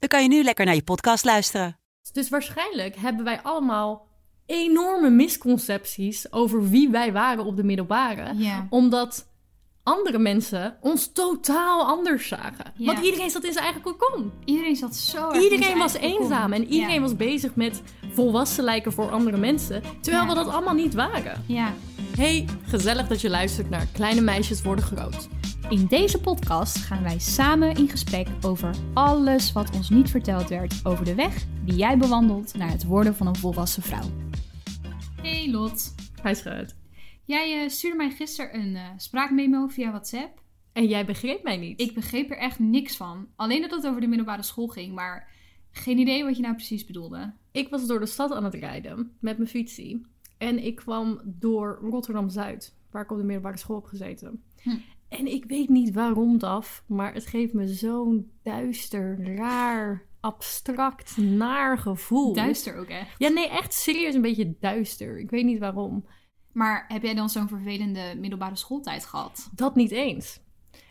dan kan je nu lekker naar je podcast luisteren. Dus waarschijnlijk hebben wij allemaal enorme misconcepties over wie wij waren op de middelbare. Omdat andere mensen ons totaal anders zagen. Want iedereen zat in zijn eigen cocon. Iedereen zat zo erg in Iedereen zijn was eigen kokon. eenzaam en iedereen was bezig met volwassen lijken voor andere mensen. Terwijl we dat allemaal niet waren. Ja. Hey, gezellig dat je luistert naar Kleine Meisjes Worden Groot. In deze podcast gaan wij samen in gesprek over alles wat ons niet verteld werd over de weg die jij bewandelt naar het worden van een volwassen vrouw. Hey Lot, Hij schudt. jij eh, stuurde mij gisteren een eh, spraakmemo via WhatsApp. En jij begreep mij niet. Ik begreep er echt niks van. Alleen dat het over de middelbare school ging, maar geen idee wat je nou precies bedoelde. Ik was door de stad aan het rijden met mijn fietsie. En ik kwam door Rotterdam-Zuid, waar ik op de middelbare school heb gezeten. Hm. En ik weet niet waarom dat, maar het geeft me zo'n duister, raar, abstract, naar gevoel. Duister ook echt. Ja, nee, echt serieus een beetje duister. Ik weet niet waarom. Maar heb jij dan zo'n vervelende middelbare schooltijd gehad? Dat niet eens.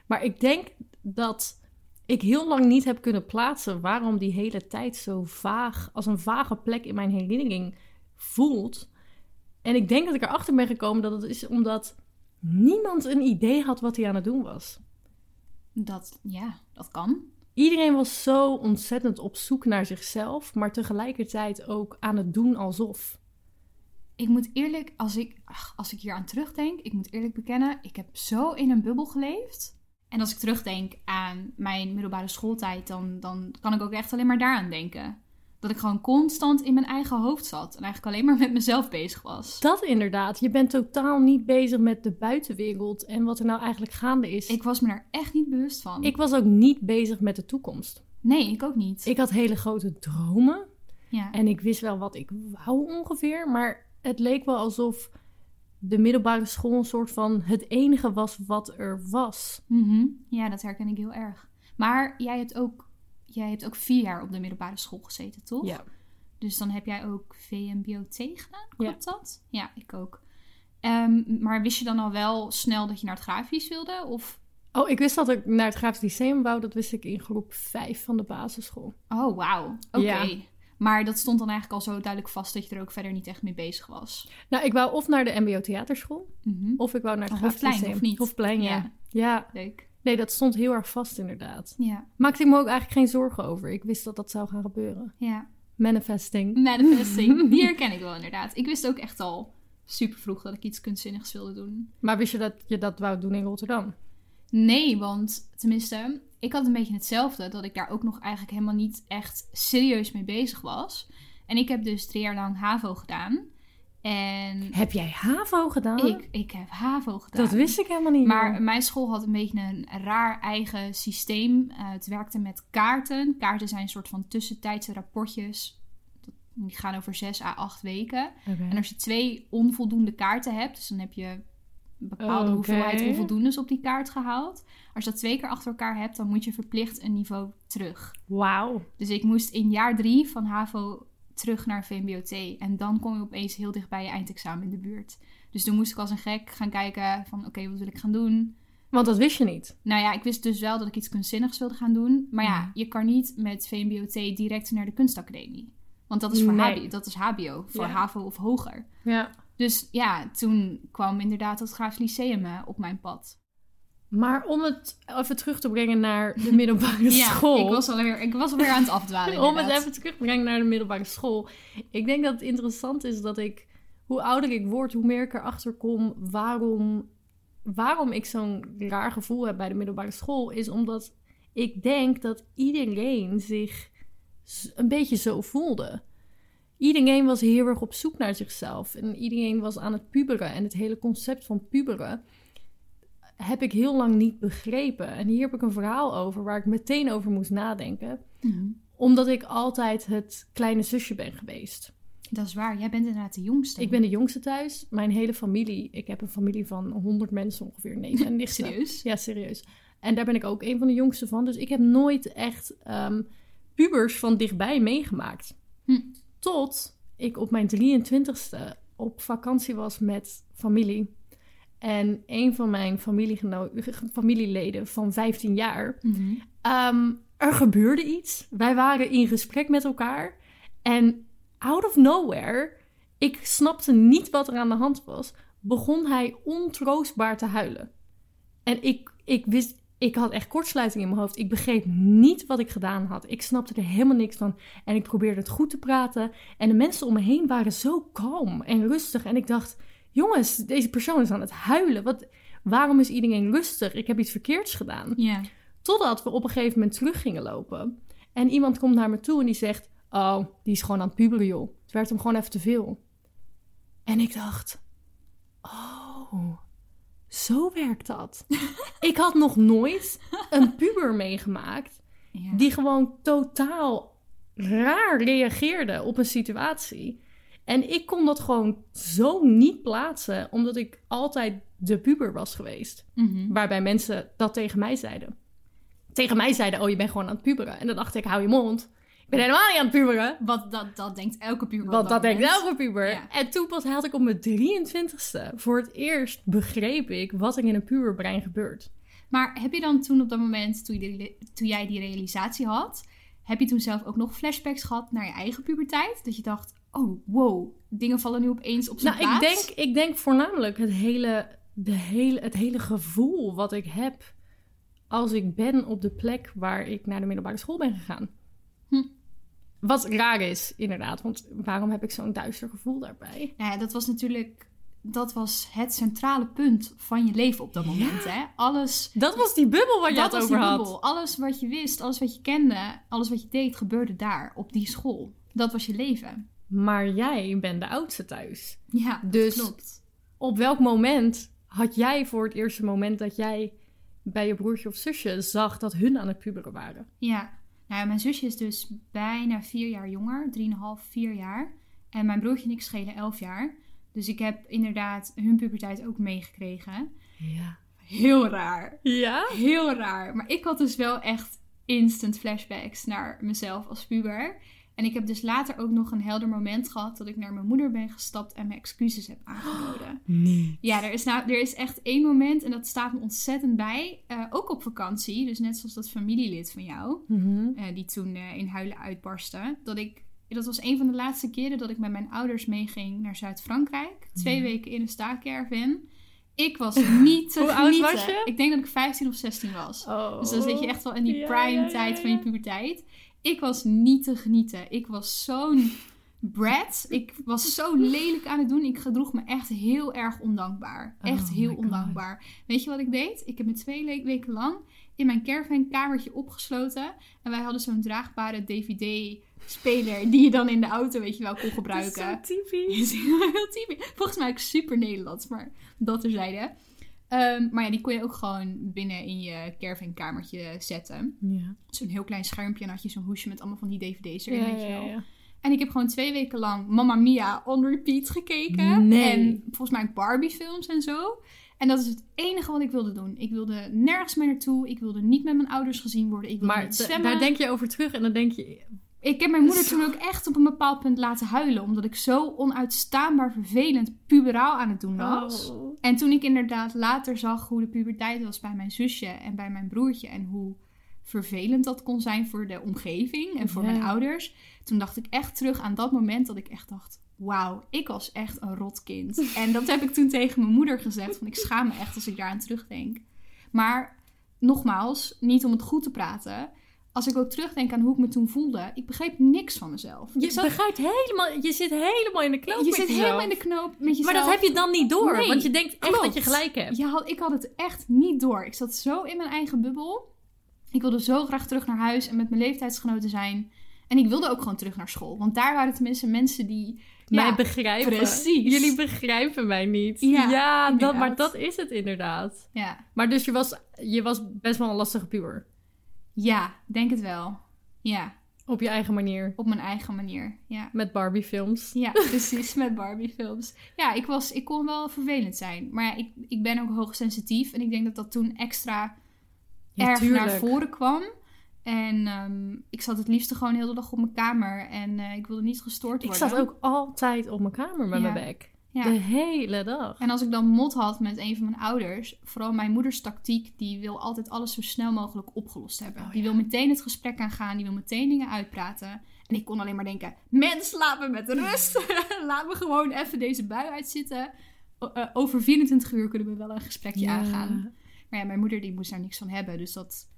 Maar ik denk dat ik heel lang niet heb kunnen plaatsen waarom die hele tijd zo vaag, als een vage plek in mijn herinnering voelt. En ik denk dat ik erachter ben gekomen dat het is omdat niemand een idee had wat hij aan het doen was. Dat, ja, dat kan. Iedereen was zo ontzettend op zoek naar zichzelf, maar tegelijkertijd ook aan het doen alsof. Ik moet eerlijk, als ik, ach, als ik hier aan terugdenk, ik moet eerlijk bekennen, ik heb zo in een bubbel geleefd. En als ik terugdenk aan mijn middelbare schooltijd, dan, dan kan ik ook echt alleen maar daaraan denken. Dat ik gewoon constant in mijn eigen hoofd zat en eigenlijk alleen maar met mezelf bezig was. Dat inderdaad. Je bent totaal niet bezig met de buitenwereld en wat er nou eigenlijk gaande is. Ik was me daar echt niet bewust van. Ik was ook niet bezig met de toekomst. Nee, ik ook niet. Ik had hele grote dromen ja. en ik wist wel wat ik wou ongeveer, maar het leek wel alsof de middelbare school een soort van het enige was wat er was. Mhm. ja, dat herken ik heel erg. Maar jij hebt ook, jij hebt ook vier jaar op de middelbare school gezeten, toch? Ja. Dus dan heb jij ook VMBOT gedaan, Ja. klopt dat? Ja, ik ook. Ehm, maar wist je dan al wel snel dat je naar het grafisch wilde? Of... Oh, ik wist dat ik naar het Grafisch Lyceum wou, dat wist ik in groep 5 van de basisschool. Oh, wauw. Oké. Ja. Maar dat stond dan eigenlijk al zo duidelijk vast dat je er ook verder niet echt mee bezig was. Nou, ik wou of naar de MBO Theaterschool, Mhm. of ik wou naar het Hofplein, of niet? Hofplein, ja. Ja. ja. Leuk. Nee, dat stond heel erg vast inderdaad. Ja, Maakte ik me ook eigenlijk geen zorgen over. Ik wist dat dat zou gaan gebeuren. ja. Manifesting. Manifesting. Die herken ik wel inderdaad. Ik wist ook echt al super vroeg dat ik iets kunstzinnigs wilde doen. Maar wist je dat je dat wou doen in Rotterdam? Nee, want tenminste, ik had een beetje hetzelfde. Dat ik daar ook nog eigenlijk helemaal niet echt serieus mee bezig was. En ik heb dus drie jaar lang HAVO gedaan. En Heb jij HAVO gedaan? ik, ik heb HAVO gedaan. Dat wist ik helemaal niet. Maar meer. mijn school had een beetje een raar eigen systeem. Eh, het werkte met kaarten. Kaarten zijn een soort van tussentijdse rapportjes. Die gaan over zes à acht weken. En als je twee onvoldoende kaarten hebt, dus dan heb je een bepaalde hoeveelheid onvoldoendes op die kaart gehaald. Als je dat twee keer achter elkaar hebt, dan moet je verplicht een niveau terug. Wauw. Dus ik moest in jaar drie van HAVO terug naar VMBOT. En dan kom je opeens heel dicht bij je eindexamen in de buurt. Dus toen moest ik als een gek gaan kijken van oké, wat wil ik gaan doen? Want dat wist je niet. Nou ja, ik wist dus wel dat ik iets kunstzinnigs wilde gaan doen. Maar ja, Ja. je kan niet met VMBOT direct naar de kunstacademie. Want dat is voor Nee. HBO, dat is HBO, voor Ja. HAVO of hoger. Ja. Dus ja, toen kwam inderdaad het Graafs Lyceum eh, op mijn pad. Maar om het even terug te brengen naar de middelbare school. ik was alweer, ik was alweer aan het afdwalen. om het even terug te brengen naar de middelbare school. Ik denk dat het interessant is dat ik, hoe ouder ik word, hoe meer ik erachter kom waarom, waarom ik zo'n raar gevoel heb bij de middelbare school. Is omdat ik denk dat iedereen zich een beetje zo voelde. Iedereen was heel erg op zoek naar zichzelf. En iedereen was aan het puberen. En het hele concept van puberen heb ik heel lang niet begrepen. En hier heb ik een verhaal over waar ik meteen over moest nadenken. Mhm. Omdat ik altijd het kleine zusje ben geweest. Dat is waar. Jij bent inderdaad de jongste. Ik ben de jongste thuis. Mijn hele familie, ik heb een familie van 100 mensen ongeveer, neven en nichten. serieus. Ja, serieus. En daar ben ik ook een van de jongste van. Dus ik heb nooit echt ehm, pubers van dichtbij meegemaakt. Hm. Tot ik op mijn 23ste op vakantie was met familie. En een van mijn familieleden van 15 jaar Mhm. Ehm, er gebeurde iets. Wij waren in gesprek met elkaar. En out of nowhere, ik snapte niet wat er aan de hand was, begon hij ontroostbaar te huilen. En ik, ik wist, ik had echt kortsluiting in mijn hoofd. Ik begreep niet wat ik gedaan had. Ik snapte er helemaal niks van. En ik probeerde het goed te praten. En de mensen om me heen waren zo kalm en rustig. En ik dacht, jongens, deze persoon is aan het huilen. Wat, waarom is iedereen rustig? Ik heb iets verkeerds gedaan. Ja. Totdat we op een gegeven moment terug gingen lopen. En iemand komt naar me toe en die zegt... Oh, die is gewoon aan het puberen, joh. Het werd hem gewoon even te veel. En ik dacht... Oh, zo werkt dat. ik had nog nooit een puber meegemaakt... Ja. die gewoon totaal raar reageerde op een situatie. En ik kon dat gewoon zo niet plaatsen... omdat ik altijd de puber was geweest. Mhm. Waarbij mensen dat tegen mij zeiden. Tegen mij zeiden, oh, je bent gewoon aan het puberen. En dan dacht ik, hou je mond. Ik ben helemaal niet aan het puberen. Wat, dat, dat denkt elke puber. Want dat denkt elke puber. Ja. En toen pas had ik op mijn 23ste voor het eerst begreep ik wat er in een puberbrein gebeurt. Maar heb je dan toen op dat moment, toen, je toen jij die realisatie had, heb je toen zelf ook nog flashbacks gehad naar je eigen puberteit? Dat je dacht, oh wow, dingen vallen nu opeens op zijn Nou, ik plaats. denk, ik denk voornamelijk het hele, de hele, het hele gevoel wat ik heb als ik ben op de plek waar ik naar de middelbare school ben gegaan. Hm. Wat raar is, inderdaad. Want waarom heb ik zo'n duister gevoel daarbij? Nou ja, dat was natuurlijk, dat was het centrale punt van je leven op dat moment. Hè? Alles, Dat was die bubbel waar je dat het was over die had. bubbel. Alles wat je wist, alles wat je kende, alles wat je deed, gebeurde daar, op die school. Dat was je leven. Maar jij bent de oudste thuis. Ja, Dus- klopt. Op welk moment had jij voor het eerste moment dat jij bij je broertje of zusje zag dat hun aan het puberen waren? Ja, nou, mijn zusje is dus bijna vier jaar jonger, drieënhalf, vier jaar. En mijn broertje en ik schelen elf jaar. Dus ik heb inderdaad hun puberteit ook meegekregen. Ja. Heel raar. Ja? Heel raar. Maar ik had dus wel echt instant flashbacks naar mezelf als puber. En ik heb dus later ook nog een helder moment gehad dat ik naar mijn moeder ben gestapt en mijn excuses heb aangeboden. Nee. Ja, er is, nou, er is echt één moment en dat staat me ontzettend bij. Eh, ook op vakantie, dus net zoals dat familielid van jou. Mhm. eh, die toen eh, in huilen uitbarstte. Dat ik, dat was een van de laatste keren dat ik met mijn ouders meeging naar Zuid-Frankrijk. Twee weken in een staakerven. Ik was niet te Hoe oud was je? Ik denk dat ik 15 of 16 was. Oh. Dus dan zit je echt wel in die Ja, prime ja, ja, tijd van je puberteit. Ik was niet te genieten. Ik was zo'n brat. Ik was zo lelijk aan het doen. Ik gedroeg me echt heel erg ondankbaar. Echt Oh heel God. ondankbaar. Weet je wat ik deed? Ik heb me twee weken lang in mijn caravankamertje opgesloten. En wij hadden zo'n draagbare DVD-speler die je dan in de auto, weet je wel, kon gebruiken. Dat is zo typisch. Is heel typisch. Volgens mij ook super Nederlands, maar dat terzijde. Ehm maar ja, die kon je ook gewoon binnen in je caravankamertje zetten. Ja. Zo'n heel klein schermpje en had je zo'n hoesje met allemaal van die dvd's erin, Ja, weet je ja, wel. ja. En ik heb gewoon twee weken lang Mamma Mia on repeat gekeken. Nee. En volgens mij Barbie films en zo. En dat is het enige wat ik wilde doen. Ik wilde nergens meer naartoe. Ik wilde niet met mijn ouders gezien worden. Ik wilde Maar niet zwemmen. daar denk je over terug en dan denk je... Ik heb mijn moeder Zo. toen ook echt op een bepaald punt laten huilen. Omdat ik zo onuitstaanbaar vervelend puberaal aan het doen was. Oh. En toen ik inderdaad later zag hoe de puberteit was bij mijn zusje en bij mijn broertje. En hoe vervelend dat kon zijn voor de omgeving en voor Ja. mijn ouders. Toen dacht ik echt terug aan dat moment dat ik echt dacht... Wauw, ik was echt een rot kind. en dat heb ik toen tegen mijn moeder gezegd. Van ik schaam me echt als ik daaraan terugdenk. Maar nogmaals, niet om het goed te praten. Als ik ook terugdenk aan hoe ik me toen voelde. Ik begreep niks van mezelf. Je zat- begrijpt helemaal... Je zit helemaal in de knoop je met zit jezelf. helemaal in de knoop met jezelf. Maar dat heb je dan niet door. Nee, want je denkt echt klopt. dat je gelijk hebt. Ja, had- ik had het echt niet door. Ik zat zo in mijn eigen bubbel. Ik wilde zo graag terug naar huis en met mijn leeftijdsgenoten zijn. En ik wilde ook gewoon terug naar school. Want daar waren tenminste mensen die... mij ja, begrijpen. precies. Jullie begrijpen mij niet. Ja, dat, maar dat is het inderdaad. ja, Maar dus je was, je was best wel een lastige puber. Ja, denk het wel. Ja. Op je eigen manier. Op mijn eigen manier, ja. Met Barbie films. Ja, precies, met Barbie films. Ja, ik, was, ik kon wel vervelend zijn. Maar ik, ik ben ook hoogsensitief. En ik denk dat dat toen extra Ja, erg tuurlijk. naar voren kwam. En ehm, ik zat het liefste gewoon heel de dag op mijn kamer. En eh, ik wilde niet gestoord Ik worden. zat ook altijd op mijn kamer met Ja. mijn bek. Ja. De hele dag. En als ik dan mot had met een van mijn ouders, vooral mijn moeders tactiek, die wil altijd alles zo snel mogelijk opgelost hebben. Oh, die ja. wil meteen het gesprek aangaan, die wil meteen dingen uitpraten. En ik kon alleen maar denken, mens, laat me met rust. laat me gewoon even deze bui uitzitten. O- eh, over 24 uur kunnen we wel een gesprekje Ja. aangaan. Maar ja, mijn moeder die moest daar niks van hebben, dus dat,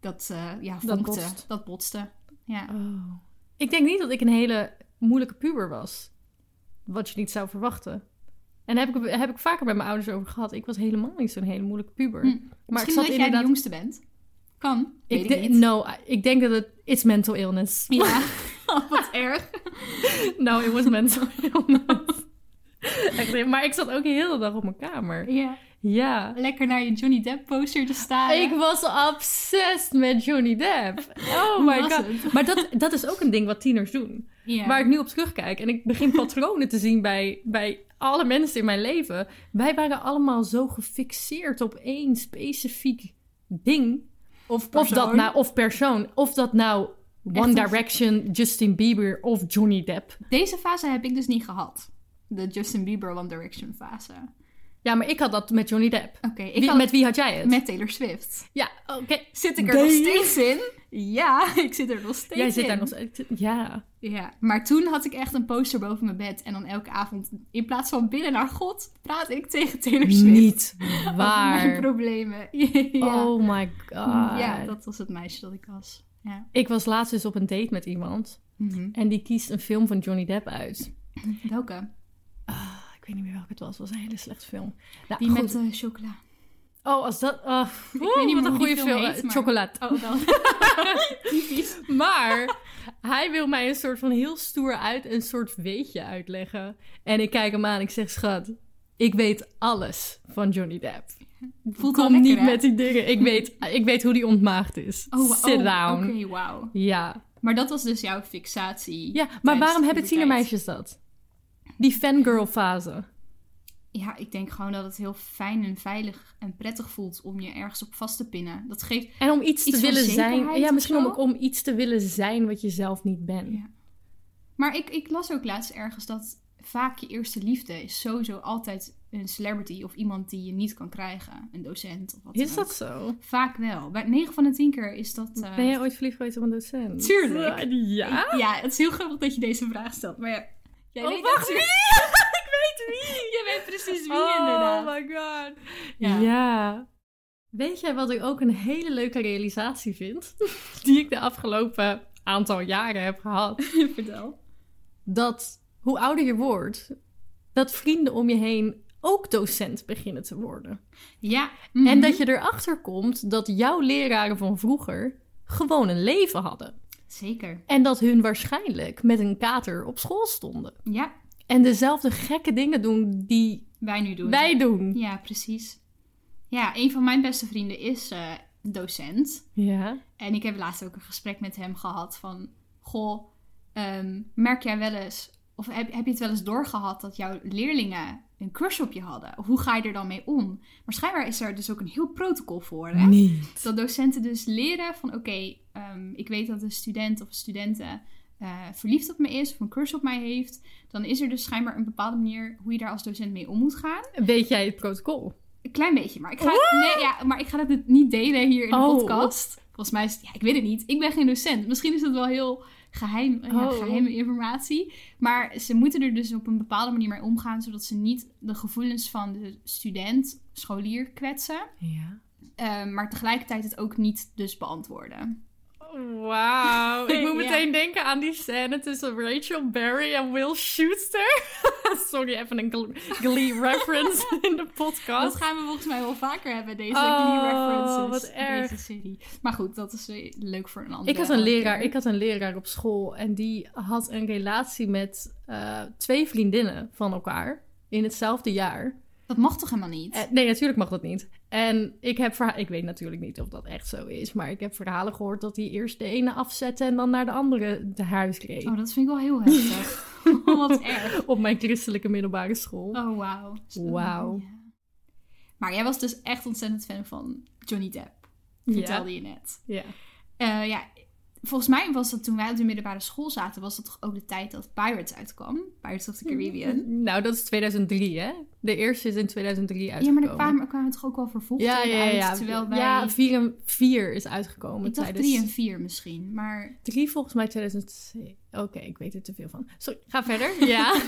dat, eh, ja, Dat vonkte. botst. Dat botste. Ja. Oh. Ik denk niet dat ik een hele moeilijke puber was. Wat je niet zou verwachten. En daar heb ik, heb ik vaker met mijn ouders over gehad. Ik was helemaal niet zo'n hele moeilijke puber. Hm. Maar ik Misschien zat dat jij de jongste bent. Kan, weet Ik, ik, niet. no, ik denk dat het... It's mental illness. Ja, Oh, wat erg. no, it was mental illness. Echt, maar ik zat ook de hele dag op mijn kamer. Ja. Ja. Lekker naar je Johnny Depp poster te staren. Ik was obsessed met Johnny Depp. Oh my god. het? Maar dat, dat is ook een ding wat tieners doen. Ja. Waar ik nu op terugkijk en ik begin patronen te zien bij, bij alle mensen in mijn leven. Wij waren allemaal zo gefixeerd op één specifiek ding. of Of dat persoon. nou, of persoon. Of dat nou One Echt Direction, Justin Bieber of Johnny Depp. Deze fase heb ik dus niet gehad. De Justin Bieber One Direction fase. Ja, maar ik had dat met Johnny Depp. Oké, ik Wie- had met wie had jij het? met Taylor Swift. Ja, oké. Zit ik er nog steeds in? Ja, ik zit er nog steeds Jij zit in. daar nog steeds. Ja. Ja, maar toen had ik echt een poster boven mijn bed. En dan elke avond, in plaats van binnen naar God, praat ik tegen Taylor Swift. Niet Over mijn waar. problemen. ja. Oh my god. ja, dat was het meisje dat ik was. Ja. Ik was laatst dus op een date met iemand. Mhm. En die kiest een film van Johnny Depp uit. Welke? Ah, weet niet meer welke het was. Het was een hele slechte film. Nou, Die goed. met eh, chocola. Oh, als dat... ah, weet oeh, niet wat een goede film film. heet, maar- Chocolade. Oh. Typisch. Maar hij wil mij een soort van heel stoer uit een soort weetje uitleggen. En ik kijk hem aan en ik zeg, schat, ik weet alles van Johnny Depp. Voelt Kom lekker, niet hè? met die dingen. Ik weet, ik weet hoe die ontmaagd is. Oh, Sit oh, down. Oké, wauw. Ja. Maar dat was dus jouw fixatie. ja, maar waarom hebben tienermeisjes dat? Die fangirl fase. Ja, ik denk gewoon dat het heel fijn en veilig en prettig voelt om je ergens op vast te pinnen. Dat geeft... En om iets, Iets te willen zijn. Ja, misschien om, om iets te willen zijn wat je zelf niet bent. Ja. Maar ik, ik las ook laatst ergens dat vaak je eerste liefde is sowieso altijd een celebrity of iemand die je niet kan krijgen. Een docent of wat dan Is dat zo? Vaak wel. Bij 9 van de 10 keer is dat... eh, Ben jij ooit verliefd geweest op een docent? Tuurlijk. Ja? Ja, het is heel grappig dat je deze vraag stelt. Maar ja, jij Oh, weet wacht, natuurlijk- ik weet wie! Je weet precies wie oh inderdaad. my god. Ja. Ja. Weet jij wat ik ook een hele leuke realisatie vind? Die ik de afgelopen aantal jaren heb gehad. Vertel. Dat hoe ouder je wordt, dat vrienden om je heen ook docent beginnen te worden. Ja. En mhm. dat je erachter komt dat jouw leraren van vroeger gewoon een leven hadden. Zeker. En dat hun waarschijnlijk met een kater op school stonden. Ja, En dezelfde gekke dingen doen die wij nu doen. wij doen. Ja, precies. Ja, een van mijn beste vrienden is eh, docent. Ja. En ik heb laatst ook een gesprek met hem gehad van... Goh, ehm, merk jij wel eens... Of heb, heb je het wel eens doorgehad dat jouw leerlingen een crush op je hadden? Hoe ga je er dan mee om? Maar schijnbaar is er dus ook een heel protocol voor, hè? Niet. Dat docenten dus leren van... Oké, ehm, ik weet dat een student of een studente... eh, verliefd op me is of een crush op mij heeft... dan is er dus schijnbaar een bepaalde manier... hoe je daar als docent mee om moet gaan. Weet jij het protocol? Een klein beetje, maar ik ga, nee, ja, maar ik ga het niet delen hier in de Oh. podcast. Volgens mij is het, ja, ik weet het niet. Ik ben geen docent. Misschien is het wel heel geheim, ja, Oh. geheime informatie. Maar ze moeten er dus op een bepaalde manier mee omgaan, zodat ze niet de gevoelens van de student, scholier kwetsen. Ja. eh, maar tegelijkertijd het ook niet dus beantwoorden. Wauw. Ik moet Ja. meteen denken aan die scène tussen Rachel Berry en Will Schuster. Sorry, even een Glee- Glee reference in de podcast. Dat gaan we volgens mij wel vaker hebben, deze Oh, Glee references. wat in erg. Deze serie. Maar goed, dat is eh, leuk voor een andere Ik had, een leraar, keer. ik had een leraar op school en die had een relatie met eh, twee vriendinnen van elkaar in hetzelfde jaar. Dat mag toch helemaal niet? Eh, nee, natuurlijk mag dat niet. En ik heb verha- ik weet natuurlijk niet of dat echt zo is, maar ik heb verhalen gehoord dat hij eerst de ene afzette en dan naar de andere te huis reed. Oh, dat vind ik wel heel heftig. Oh, wat erg. Op mijn christelijke middelbare school. Oh, wauw. Wauw. Ja. Maar jij was dus echt ontzettend fan van Johnny Depp. Vertelde je net. Ja. Eh, ja, volgens mij was dat toen wij op de middelbare school zaten, was dat toch ook de tijd dat Pirates uitkwam? Pirates of the Caribbean. Nou, dat is 2003, hè? De eerste is in 2003 Ja, uitgekomen. maar er kwamen, kwamen toch ook wel vervolgen ja, ja, ja, ja. uit, terwijl wij... Ja, 4 en 4 is uitgekomen ik dacht tijdens... drie en vier misschien, maar... 3 volgens mij 2007. Oké, ik weet er te veel van. Sorry, ga verder. Ja,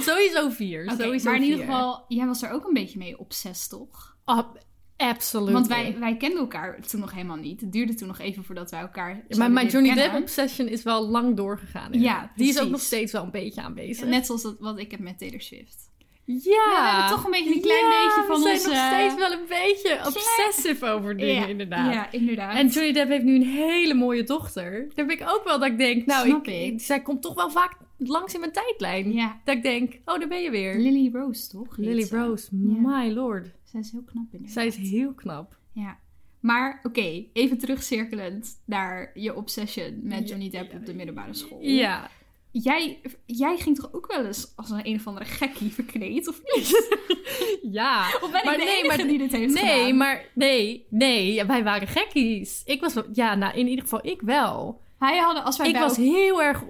sowieso 4. Oké, sowieso maar in ieder vier. geval, jij was er ook een beetje mee obsessed, toch? Ab- absoluut. Want wij, wij kenden elkaar toen nog helemaal niet. Het duurde toen nog even voordat wij elkaar Maar mijn Johnny Depp obsession is wel lang doorgegaan. Ja. Die is ook nog steeds wel een beetje aanwezig. Net zoals dat, wat ik heb met Taylor Swift. Ja. we hebben toch een beetje een klein Ja, beetje van we zijn onze- nog steeds wel een beetje obsessive over dingen, ja, inderdaad. Ja, inderdaad. En Johnny Depp heeft nu een hele mooie dochter. Daar ben ik ook wel dat ik denk, nou, Snap ik, ik. zij komt toch wel vaak langs in mijn tijdlijn. Ja. Dat ik denk, oh, daar ben je weer. Lily Rose, toch? Lily Heet. Rose, my lord. Zij is heel knap inderdaad. Zij is heel knap. Ja. Maar oké, even terugcirkelend naar je obsession met Johnny Depp op de middelbare school. Ja. Jij, jij ging toch ook wel eens als een een of andere gekkie verkleed, of niet? Ja. Of ben ik Maar de nee, enige maar- die dit heeft Nee, gedaan? maar nee, nee, wij waren gekkies. Ik was, ja, nou, in ieder geval ik wel. Wij hadden, als wij Ik was heel erg...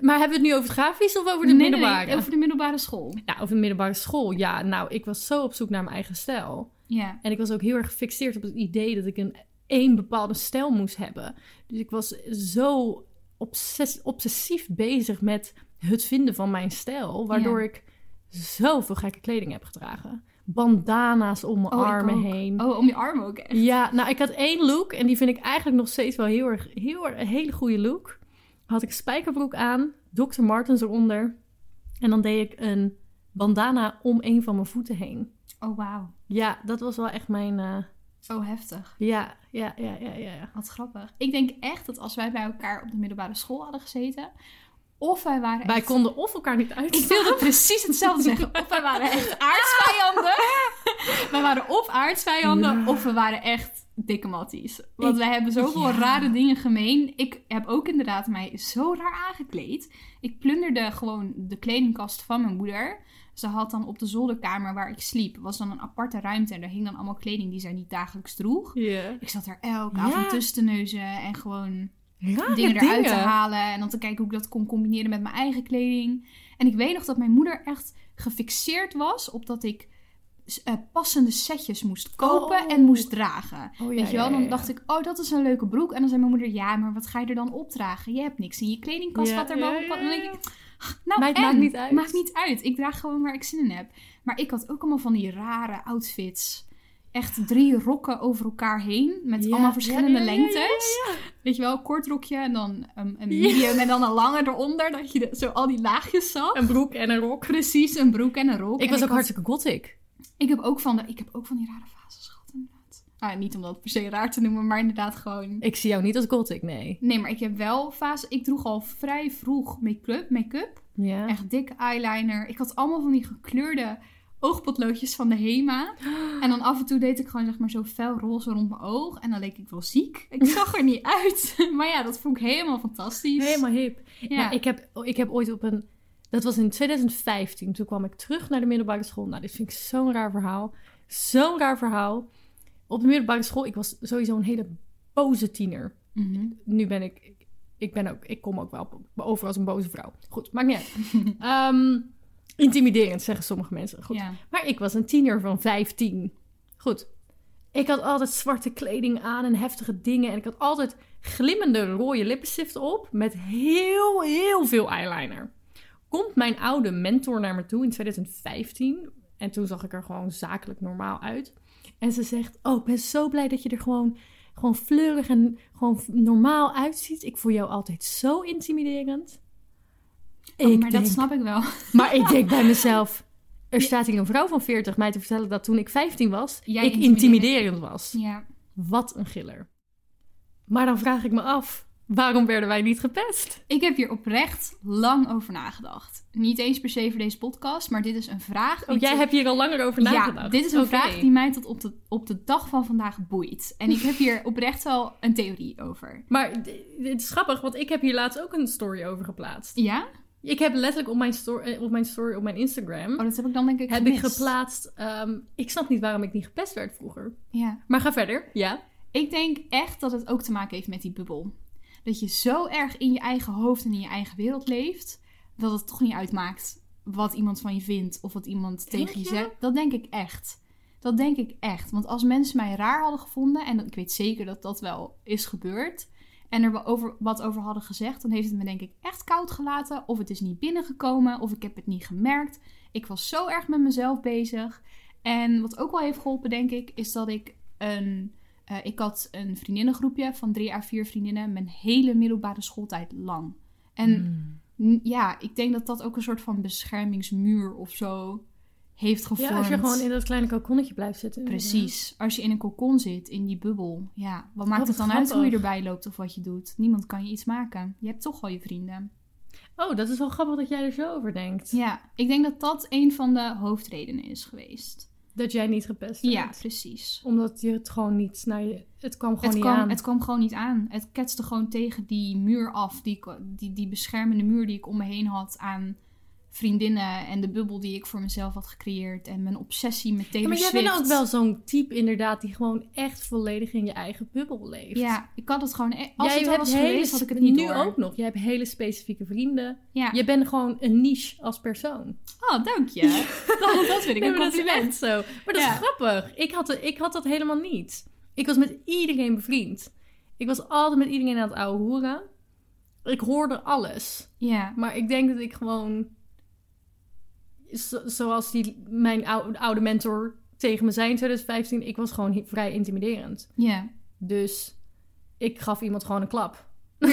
Maar hebben we het nu over het grafisch of over de Nee, middelbare? nee, over de middelbare school. Ja, over de middelbare school. Ja, nou, ik was zo op zoek naar mijn eigen stijl. Ja. En ik was ook heel erg gefixeerd op het idee dat ik een één bepaalde stijl moest hebben. Dus ik was zo obsess- obsessief bezig met het vinden van mijn stijl, waardoor Ja. ik zoveel gekke kleding heb gedragen. Bandana's om mijn Oh, armen heen. Oh, om je armen ook echt. Ja, nou, ik had één look en die vind ik eigenlijk nog steeds wel heel erg, heel erg een hele goede look. Had ik spijkerbroek aan, Dr. Martens eronder. En dan deed ik een bandana om een van mijn voeten heen. Oh, wauw. Ja, dat was wel echt mijn. eh, Oh, heftig. ja, ja, ja, ja, ja. Wat grappig. Ik denk echt dat als wij bij elkaar op de middelbare school hadden gezeten... Of wij waren Wij echt... konden of elkaar niet Ik uitstaan. wilde precies hetzelfde zeggen. Of wij waren echt aardsvijanden. wij waren of aardsvijanden, Ja. of we waren echt dikke matties. Want Ik- wij hebben zoveel ja. rare dingen gemeen. Ik heb ook inderdaad mij zo raar aangekleed. Ik plunderde gewoon de kledingkast van mijn moeder. Ze had dan op de zolderkamer waar ik sliep, was dan een aparte ruimte. En daar hing dan allemaal kleding die zij niet dagelijks droeg. Ik zat er elke Ja. avond tussen te neuzen en gewoon Rare dingen eruit te halen. En dan te kijken hoe ik dat kon combineren met mijn eigen kleding. En ik weet nog dat mijn moeder echt gefixeerd was op dat ik eh, passende setjes moest kopen Oh. en moest dragen. Oh, ja, weet je wel, dan ja. dacht ik, oh, dat is een leuke broek. En dan zei mijn moeder, ja, maar wat ga je er dan opdragen? Je hebt niks in je kledingkast wat er past. En dan denk ik, nou, Maar het en? maakt niet uit. Maakt niet uit. Ik draag gewoon waar ik zin in heb. Maar ik had ook allemaal van die rare outfits. Echt drie rokken over elkaar heen. Met allemaal verschillende lengtes. Weet je wel, kort rokje en dan een, een medium en dan een lange eronder. Dat je de- zo al die laagjes zag. Een broek en een rok. Precies, een broek en een rok. Ik En was ook had- hartstikke gothic. Ik heb ook van, de, ik heb ook van die rare fases gehad inderdaad. Ah, niet om dat per se raar te noemen, maar inderdaad gewoon... Ik zie jou niet als gothic, nee. Nee, maar ik heb wel fase... Ik droeg al vrij vroeg make-up. make-up. Ja. Echt dikke eyeliner. Ik had allemaal van die gekleurde oogpotloodjes van de Hema. En dan af en toe deed ik gewoon zeg maar zo fel roze rond mijn oog. En dan leek ik wel ziek. Ik zag er niet uit. Maar ja, dat vond ik helemaal fantastisch. Helemaal hip. Ja. Ja, ik, heb, ik heb ooit op een... Dat was in 2015. Toen kwam ik terug naar de middelbare school. Nou, dit vind ik zo'n raar verhaal. Zo'n raar verhaal. Op de middelbare school, ik was sowieso een hele boze tiener. Mhm. Nu ben ik... Ik, ben ook, ik kom ook wel over als een boze vrouw. Goed, maakt niet uit. Ehm, intimiderend, zeggen sommige mensen. Goed. Ja. Maar ik was een tiener van 15. Goed. Ik had altijd zwarte kleding aan en heftige dingen. En ik had altijd glimmende rode lippenstift op. Met heel, heel veel eyeliner. Komt mijn oude mentor naar me toe in 2015. En toen zag ik er gewoon zakelijk normaal uit. En ze zegt: Oh, ik ben zo blij dat je er gewoon, gewoon fleurig en gewoon normaal uitziet. Ik vond jou altijd zo intimiderend. Oh, Ik maar dat snap ik wel. maar ik denk bij mezelf, er staat hier een vrouw van 40 mij te vertellen dat toen ik 15 was, Jij ik intimiderend was. Ja. Wat een giller. Maar dan vraag ik me af, Waarom werden wij niet gepest? Ik heb hier oprecht lang over nagedacht. Niet eens per se voor deze podcast, maar dit is een vraag. Oh, die jij tot- hebt hier al langer over nagedacht. Ja, dit is een vraag die mij tot op de, op de dag van vandaag boeit. En ik heb hier oprecht wel een theorie over. Maar het is grappig, want ik heb hier laatst ook een story over geplaatst. Ja? Ik heb letterlijk op mijn, story, eh, op mijn story op mijn Instagram... Oh, dat heb ik dan denk ik heb ik geplaatst... ehm, ik snap niet waarom ik niet gepest werd vroeger. Ja. Maar ga verder. Ja. Ik denk echt dat het ook te maken heeft met die bubbel. Dat je zo erg in je eigen hoofd en in je eigen wereld leeft, dat het toch niet uitmaakt wat iemand van je vindt of wat iemand Denk tegen je je? zegt. Dat denk ik echt. Dat denk ik echt. Want als mensen mij raar hadden gevonden, en ik weet zeker dat dat wel is gebeurd, en er over, wat over hadden gezegd, dan heeft het me denk ik echt koud gelaten. Of het is niet binnengekomen, of ik heb het niet gemerkt. Ik was zo erg met mezelf bezig. En wat ook wel heeft geholpen, denk ik, is dat ik een eh, ik had een vriendinnengroepje van drie à vier vriendinnen mijn hele middelbare schooltijd lang. En Hmm. ja, ik denk dat dat ook een soort van beschermingsmuur of zo heeft gevormd. Ja, als je gewoon in dat kleine kokonnetje blijft zitten. Precies. Als je in een kokon zit, in die bubbel. Ja, wat maakt het dan uit hoe je erbij loopt of wat je doet? Niemand kan je iets maken. Je hebt toch al je vrienden. Oh, dat is wel grappig dat jij er zo over denkt. Ja, ik denk dat dat een van de hoofdredenen is geweest. Dat jij niet gepest Ja, werd. precies. Omdat je het gewoon niet naar je... Het kwam gewoon Het niet kwam, aan. het kwam gewoon niet aan. Het ketste gewoon tegen die muur af. Die, die, die beschermende muur die ik om me heen had aan vriendinnen. En de bubbel die ik voor mezelf had gecreëerd. En mijn obsessie met Ja, Taylor maar jij bent ook wel zo'n type inderdaad die gewoon echt volledig in je eigen bubbel leeft. Ja, ik had het gewoon... e- Als jij het al was hele geweest, had ik het niet Nu door. ook nog. Jij hebt hele specifieke vrienden. Ja. Je bent gewoon een niche als persoon. Oh, dank je. dat, dat vind ik Nee, een maar dat is compliment. zo. Maar dat Ja. is grappig. Ik had, ik had dat helemaal niet. Ik was met iedereen bevriend. Ik was altijd met iedereen aan het ouwe hoeren. Ik hoorde alles. Ja. Maar ik denk dat ik gewoon... zo- zoals die, mijn oude, oude mentor tegen me zei in 2015... Ik was gewoon vrij intimiderend. Ja. Dus ik gaf iemand gewoon een klap.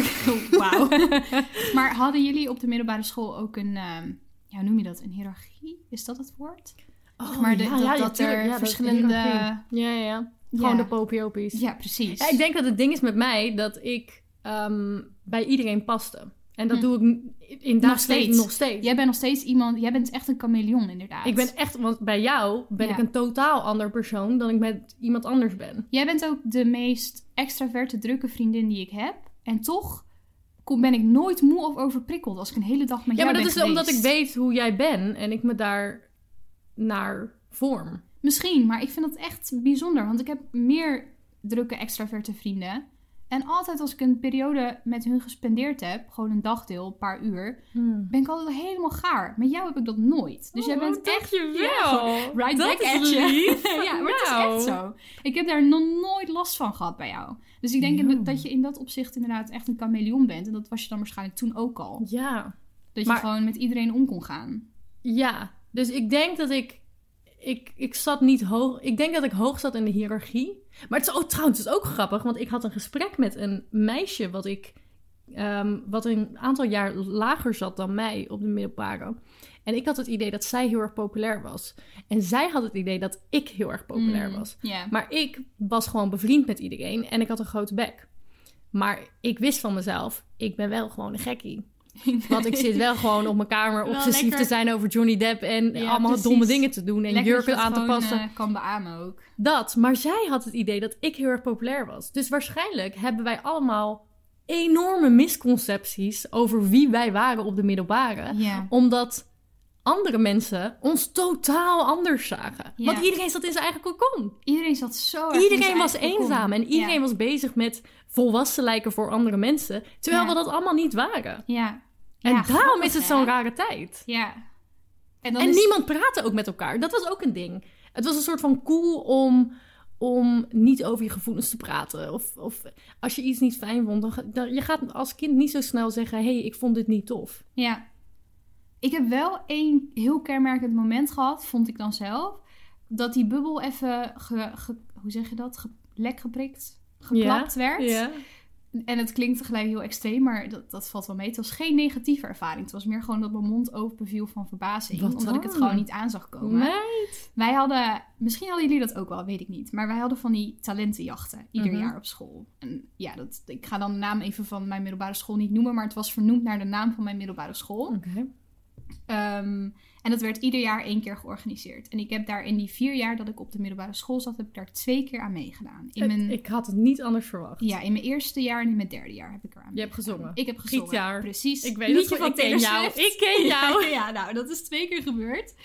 Wauw. maar hadden jullie op de middelbare school ook een... ehm, ja, hoe noem je dat? Een hiërarchie? Is dat het woord? Oh, maar de- dat- dat tuurlijk. er dat- verschillende-. Ja, ja, ja. Gewoon Ja. de popiopies. Ja, precies. Ja, ik denk dat het ding is met mij dat ik ehm, bij iedereen paste. En dat Hm. doe ik in dagelijks steeds. nog steeds. Jij bent nog steeds iemand... Jij bent echt een chameleon, inderdaad. Ik ben echt, want bij jou ben Ja. ik een totaal ander persoon dan ik met iemand anders ben. Jij bent ook de meest extraverte, drukke vriendin die ik heb. En toch kom- ben ik nooit moe of overprikkeld als ik een hele dag met Ja, jou maar dat ben is omdat ik weet hoe jij bent en ik me daar naar vorm. Misschien, maar ik vind dat echt bijzonder. Want ik heb meer drukke, extraverte vrienden. En altijd als ik een periode met hun gespendeerd heb, gewoon een dagdeel, een paar uur, ben ik altijd helemaal gaar. Met jou heb ik dat nooit. Dus jij Oh, bent echt dankjewel. right Dat back is at you. ja, maar Nou. het is echt zo. Ik heb daar nog nooit last van gehad bij jou. Dus ik denk dat je in dat opzicht inderdaad echt een chameleon bent. En dat was je dan waarschijnlijk toen ook al. Ja. Dat Maar- je gewoon met iedereen om kon gaan. Ja, dus ik denk dat ik, ik... Ik zat niet hoog... Ik denk dat ik hoog zat in de hiërarchie. Maar het is ook trouwens het is ook grappig, want ik had een gesprek met een meisje... wat ik... ehm, wat een aantal jaar lager zat dan mij op de middelbare. En ik had het idee dat zij heel erg populair was. En zij had het idee dat ik heel erg populair Mm, was. Maar ik was gewoon bevriend met iedereen en ik had een grote bek. Maar ik wist van mezelf, ik ben wel gewoon een gekkie. Want ik zit wel gewoon op mijn kamer obsessief lekker- te zijn over Johnny Depp en Ja, allemaal precies. domme dingen te doen en Lekker jurken aan te passen. eh, kan beamen ook. Dat, maar zij had het idee dat ik heel erg populair was. Dus waarschijnlijk hebben wij allemaal enorme misconcepties over wie wij waren op de middelbare. Ja. Omdat andere mensen ons totaal anders zagen. Ja. Want iedereen zat in zijn eigen cocon. Iedereen zat zo Iedereen was kokon. eenzaam en iedereen Ja. was bezig met volwassen lijken voor andere mensen. Terwijl Ja. we dat allemaal niet waren. Ja. En daarom grappig, is het zo'n rare tijd. Ja. En, dan En is... niemand praatte ook met elkaar. Dat was ook een ding. Het was een soort van cool om, om niet over je gevoelens te praten. Of, of als je iets niet fijn vond, dan, dan je gaat als kind niet zo snel zeggen: hé, hey, ik vond dit niet tof. Ja. Ik heb wel één heel kenmerkend moment gehad, vond ik dan zelf. Dat die bubbel even, ge, ge- hoe zeg je dat, ge, lek geprikt, geklapt werd. Ja. en het klinkt tegelijk heel extreem, maar dat, dat valt wel mee. Het was geen negatieve ervaring. Het was meer gewoon dat mijn mond open viel van verbazing. Wat omdat ik het gewoon niet aan zag komen. Meid. Wij hadden, misschien hadden jullie dat ook wel, weet ik niet. Maar wij hadden van die talentenjachten ieder Mhm. jaar op school. En ja, dat, ik ga dan de naam even van mijn middelbare school niet noemen, maar het was vernoemd naar de naam van mijn middelbare school. Oké. Ehm, en dat werd ieder jaar één keer georganiseerd. En ik heb daar in die vier jaar dat ik op de middelbare school zat, heb ik daar twee keer aan meegedaan. In mijn, Ik had het niet anders verwacht. ja, in mijn eerste jaar en in mijn derde jaar heb ik eraan Je hebt gezongen. Ik heb gezongen. Precies. Ik weet Liedje het, van ik ken Taylor jou. Ik ken jou. ja, nou, dat is twee keer gebeurd.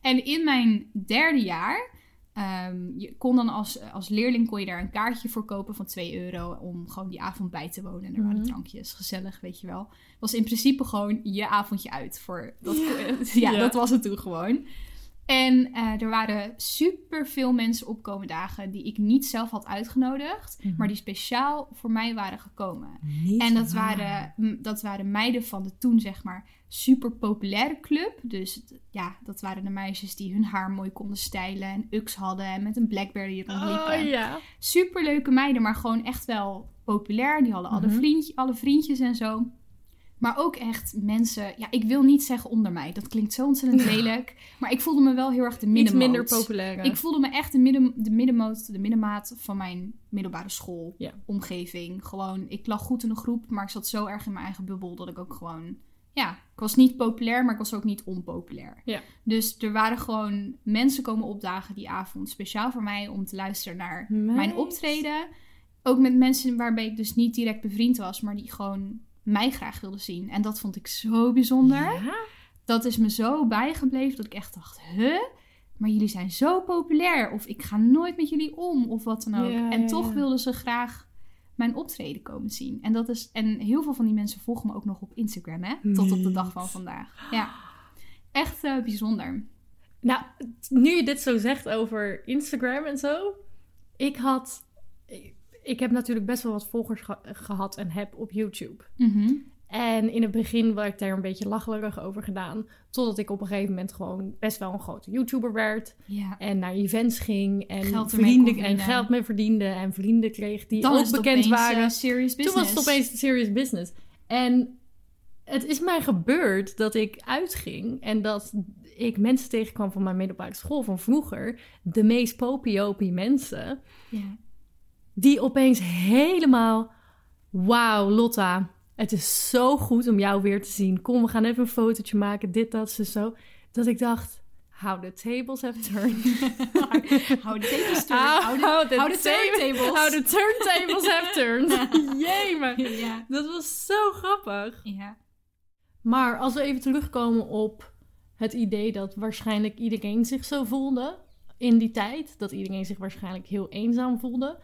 En in mijn derde jaar ehm, je kon dan als, als leerling kon je daar een kaartje voor kopen van 2 euro om gewoon die avond bij te wonen. En er waren Mhm. drankjes, gezellig, weet je wel. Was in principe gewoon je avondje uit voor dat. Ja, Ja. dat was het toen gewoon. En eh, er waren super veel mensen op komende dagen die ik niet zelf had uitgenodigd, Mhm. maar die speciaal voor mij waren gekomen. Niet En dat waar. waren, m, dat waren meiden van de toen, zeg maar, super populaire club. Dus ja, dat waren de meisjes die hun haar mooi konden stijlen en ux hadden en met een Blackberry rondliepen. Oh ja. Super leuke meiden, maar gewoon echt wel populair. Die hadden alle, Mhm. vriendje, alle vriendjes en zo. Maar ook echt mensen, ja, ik wil niet zeggen onder mij. Dat klinkt zo ontzettend lelijk. Maar ik voelde me wel heel erg de Iets middenmoot. minder populair. Ik voelde me echt de, midden, de middenmoot, de middenmaat van mijn middelbare school. Omgeving. Gewoon, ik lag goed in een groep, maar ik zat zo erg in mijn eigen bubbel dat ik ook gewoon... Ja, ik was niet populair, maar ik was ook niet onpopulair. Ja. Dus er waren gewoon mensen komen opdagen die avond speciaal voor mij om te luisteren naar mijn optreden. Ook met mensen waarbij ik dus niet direct bevriend was, maar die gewoon mij graag wilden zien. En dat vond ik zo bijzonder Ja? dat is me zo bijgebleven dat ik echt dacht, huh? Maar jullie zijn zo populair. Of ik ga nooit met jullie om. Of wat dan ook. Ja, en toch ja. wilden ze graag mijn optreden komen zien. En, dat is, en heel veel van die mensen volgen me ook nog op Instagram, hè? Tot op de dag van vandaag. Ja. Echt eh, bijzonder. Nou, nu je dit zo zegt over Instagram en zo. Ik had... ik- heb natuurlijk best wel wat volgers ge- gehad en heb op YouTube. Mhm. En in het begin werd ik daar een beetje lacherig over gedaan. Totdat ik op een gegeven moment gewoon best wel een grote YouTuber werd. Ja. En naar events ging. En Geld kon en geld mee verdiende. En vrienden kreeg die Dan ook bekend waren. eh, serious business. Toen was het opeens serious business. En het is mij gebeurd dat ik uitging en dat ik mensen tegenkwam van mijn middelbare school van vroeger. De meest popiopie mensen. Ja. Die opeens helemaal... Wauw, Lotta. Het is zo goed om jou weer te zien. Kom, we gaan even een fotootje maken. Dit, dat, zo, zo. Dat ik dacht... How the tables have turned. Hou de tables turn. How, de, how the turntables. How the turntables have turned. Jee, ja. Dat was zo grappig. Ja. Maar als we even terugkomen op het idee dat waarschijnlijk iedereen zich zo voelde in die tijd, dat iedereen zich waarschijnlijk heel eenzaam voelde,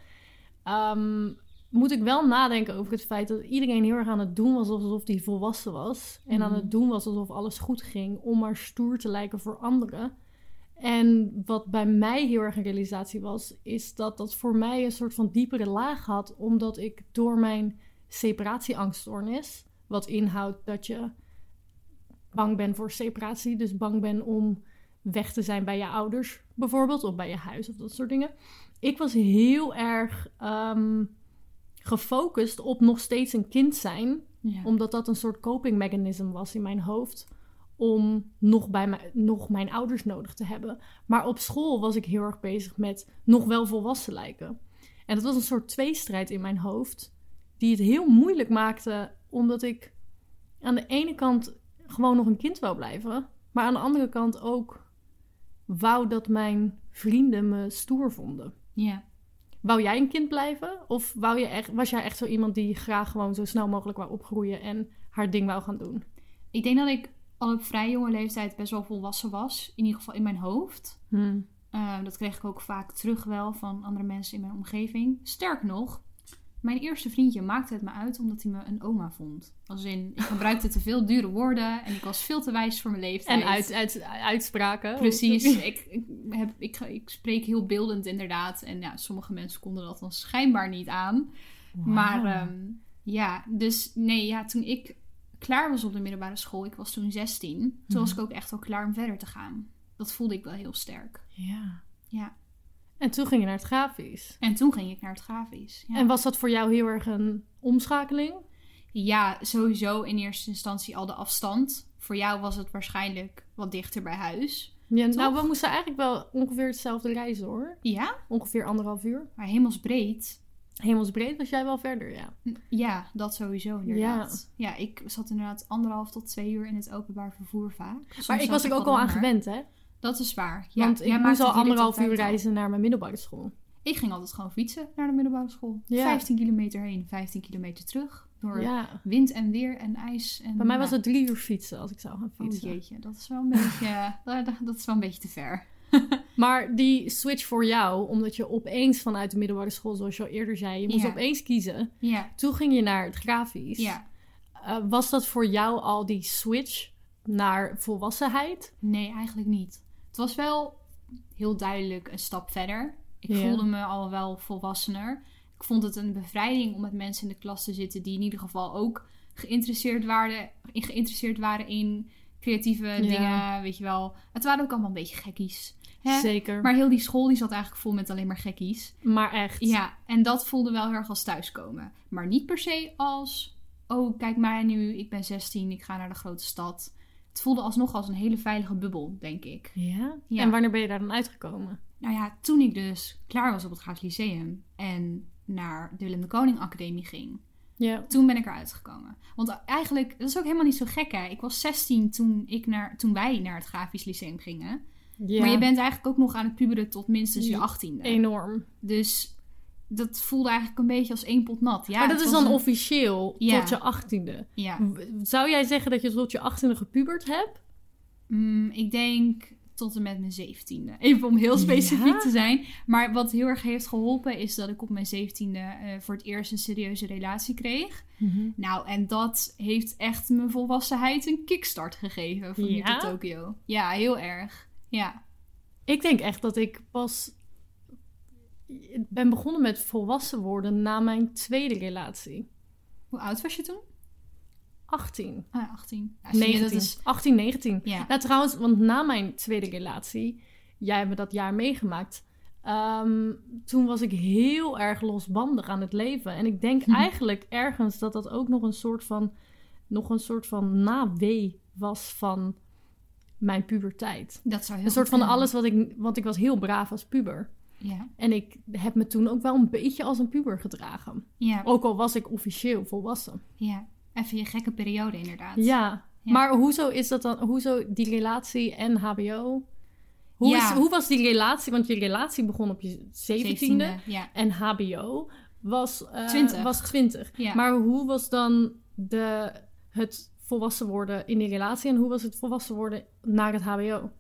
ehm, moet ik wel nadenken over het feit dat iedereen heel erg aan het doen was alsof hij volwassen was. En aan Mhm. het doen was alsof alles goed ging om maar stoer te lijken voor anderen. En wat bij mij heel erg een realisatie was, is dat dat voor mij een soort van diepere laag had, omdat ik door mijn separatieangststoornis, wat inhoudt dat je bang bent voor separatie, dus bang bent om weg te zijn bij je ouders, bijvoorbeeld, of bij je huis of dat soort dingen. Ik was heel erg ehm, gefocust op nog steeds een kind zijn, Ja. omdat dat een soort coping mechanism was in mijn hoofd. Om nog, bij mijn, nog mijn ouders nodig te hebben. Maar op school was ik heel erg bezig met nog wel volwassen lijken. En dat was een soort tweestrijd in mijn hoofd. Die het heel moeilijk maakte. Omdat ik aan de ene kant gewoon nog een kind wou blijven. Maar aan de andere kant ook wou dat mijn vrienden me stoer vonden. Ja. Wou jij een kind blijven? Of wou je echt, was jij echt zo iemand die graag gewoon zo snel mogelijk wou opgroeien en haar ding wou gaan doen? Ik denk dat ik al op vrij jonge leeftijd best wel volwassen was. In ieder geval in mijn hoofd. Eh, dat kreeg ik ook vaak terug wel van andere mensen in mijn omgeving. Sterk nog, mijn eerste vriendje maakte het me uit omdat hij me een oma vond. Als in, ik gebruikte te veel dure woorden en ik was veel te wijs voor mijn leeftijd. En uit, uit, uitspraken. Precies. ik, ik, heb, ik, ik spreek heel beeldend inderdaad. En ja, sommige mensen konden dat dan schijnbaar niet aan. Maar ehm, ja, dus nee, ja, toen ik klaar was op de middelbare school, ik was toen 16, toen was Mhm. ik ook echt al klaar om verder te gaan. Dat voelde ik wel heel sterk. Ja. Ja. En toen ging je naar het grafisch. En toen ging ik naar het grafisch. Ja. En was dat voor jou heel erg een omschakeling? Ja, sowieso in eerste instantie al de afstand. Voor jou was het waarschijnlijk wat dichter bij huis. Ja, nou, we moesten eigenlijk wel ongeveer hetzelfde reizen hoor. Ja, Ongeveer anderhalf uur. maar hemelsbreed. Hemelsbreed was jij wel verder, ja. Ja, dat sowieso inderdaad. Ja. ik zat inderdaad anderhalf tot twee uur in het openbaar vervoer vaak. Soms Maar ik was er ook al aan gewend, hè? Dat is waar. Ja, Want ik moest al anderhalf uur reizen naar mijn middelbare school. Ik ging altijd gewoon fietsen naar de middelbare school. Ja. 15 kilometer heen, 15 kilometer terug. Door Ja. wind en weer en ijs. En, Bij mij was het drie uur fietsen als ik zou gaan Oh fietsen. jeetje, dat is wel een beetje, dat, dat is wel een beetje te ver. Maar die switch voor jou, omdat je opeens vanuit de middelbare school, zoals je al eerder zei, je moest Ja. opeens kiezen. Ja, Toen ging je naar het grafisch. ja. Eh, was dat voor jou al die switch naar volwassenheid? Nee, eigenlijk niet. Het was wel heel duidelijk een stap verder. Ik voelde me al wel volwassener. Ik vond het een bevrijding om met mensen in de klas te zitten die in ieder geval ook geïnteresseerd waren, geïnteresseerd waren in creatieve dingen, weet je wel. Het waren ook allemaal een beetje gekkies. Hè? Zeker. Maar heel die school die zat eigenlijk vol met alleen maar gekkies. Maar echt. Ja, en dat voelde wel heel erg als thuiskomen. Maar niet per se als, oh kijk mij nu, ik ben 16, ik ga naar de grote stad. Het voelde alsnog als een hele veilige bubbel, denk ik. Ja? Ja. En wanneer ben je daar dan uitgekomen? Nou ja, toen ik dus klaar was op het Graafs Lyceum en naar de Willem de Koning Academie ging, Ja. toen ben ik eruit gekomen. Want eigenlijk, dat is ook helemaal niet zo gek hè. Ik was 16 toen, ik naar, toen wij naar het Grafisch Lyceum gingen. ja. Maar je bent eigenlijk ook nog aan het puberen tot minstens je Ja, 18e. Enorm. Dus dat voelde eigenlijk een beetje als één pot nat. Ja, maar dat is dan een- officieel Ja. tot je achttiende. Ja, Zou jij zeggen dat je tot je achttiende gepubert hebt? Mm, ik denk tot en met mijn zeventiende. Even om heel specifiek Ja? te zijn. Maar wat heel erg heeft geholpen is dat ik op mijn zeventiende eh voor het eerst een serieuze relatie kreeg. Nou, en dat heeft echt mijn volwassenheid een kickstart gegeven voor nu Ja? Tokio. Ja, heel erg. Ja. Ik denk echt dat ik pas ik ben begonnen met volwassen worden na mijn tweede relatie. Hoe oud was je toen? 18. Ah, ja, 18. Ja, zie je, 19. dat is... 18, 19. Ja. Nou, trouwens, want na mijn tweede relatie, jij hebt me dat jaar meegemaakt. ehm, toen was ik heel erg losbandig aan het leven. En ik denk Hm. eigenlijk ergens dat dat ook nog een soort van, nog een soort van nawee was van mijn puberteit. Dat zou heel Een soort van kunnen. alles wat ik, want ik was heel braaf als puber. Ja. En ik heb me toen ook wel een beetje als een puber gedragen. Ja. Ook al was ik officieel volwassen. ja. Even je gekke periode inderdaad. Ja, Ja. maar hoezo is dat dan, hoezo die relatie en HBO? Hoe, Ja. is, hoe was die relatie? Want je relatie begon op je 17e, 17e. Ja. en HBO was, eh 20. was 20. Ja. Maar hoe was dan de, het volwassen worden in die relatie en hoe was het volwassen worden naar het HBO?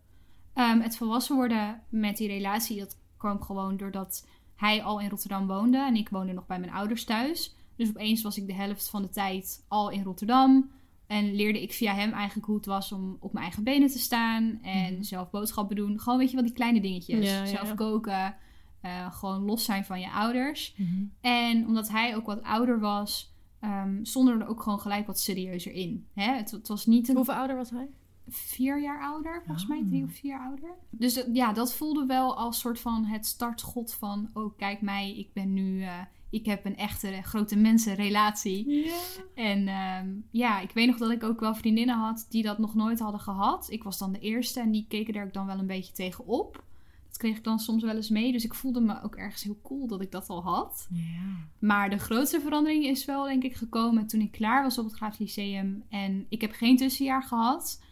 Ehm, het volwassen worden met die relatie, dat kwam gewoon doordat hij al in Rotterdam woonde en ik woonde nog bij mijn ouders thuis. Dus opeens was ik de helft van de tijd al in Rotterdam. En leerde ik via hem eigenlijk hoe het was om op mijn eigen benen te staan. En Mhm. zelf boodschappen doen. Gewoon weet je wel, die kleine dingetjes. Ja, zelf ja. koken. eh, gewoon los zijn van je ouders. En omdat hij ook wat ouder was, ehm stonden er ook gewoon gelijk wat serieuzer in. Hè? Het, het was niet een Hoeveel ouder was hij? Vier jaar ouder, volgens mij Ah. drie of vier jaar ouder. Dus dat- ja, dat voelde wel als soort van het startschot van, oh kijk mij, ik ben nu, eh, ik heb een echte grote mensenrelatie. Ja. En ehm, ja, ik weet nog dat ik ook wel vriendinnen had die dat nog nooit hadden gehad. Ik was dan de eerste en die keken daar dan wel een beetje tegen op. Dat kreeg ik dan soms wel eens mee, dus ik voelde me ook ergens heel cool dat ik dat al had. Ja. Maar de grootste verandering is wel, denk ik, gekomen toen ik klaar was op het Graafs Lyceum. En ik heb geen tussenjaar gehad.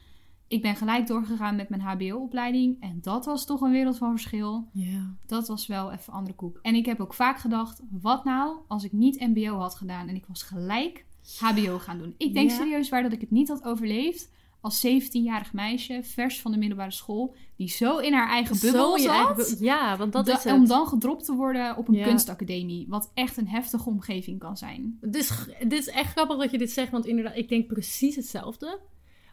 Ik ben gelijk doorgegaan met mijn HBO-opleiding. En dat was toch een wereld van verschil. Ja. Dat was wel even andere koek. En ik heb ook vaak gedacht, wat nou als ik niet MBO had gedaan en ik was gelijk HBO gaan doen. Ik denk Ja. serieus waar dat ik het niet had overleefd als 17-jarig meisje, vers van de middelbare school, die zo in haar eigen bubbel zat. eigen bu- ja, want dat Da- is het. Om dan gedropt te worden op een Ja. kunstacademie. Wat echt een heftige omgeving kan zijn. Dit is echt grappig dat je dit zegt, want inderdaad, ik denk precies hetzelfde.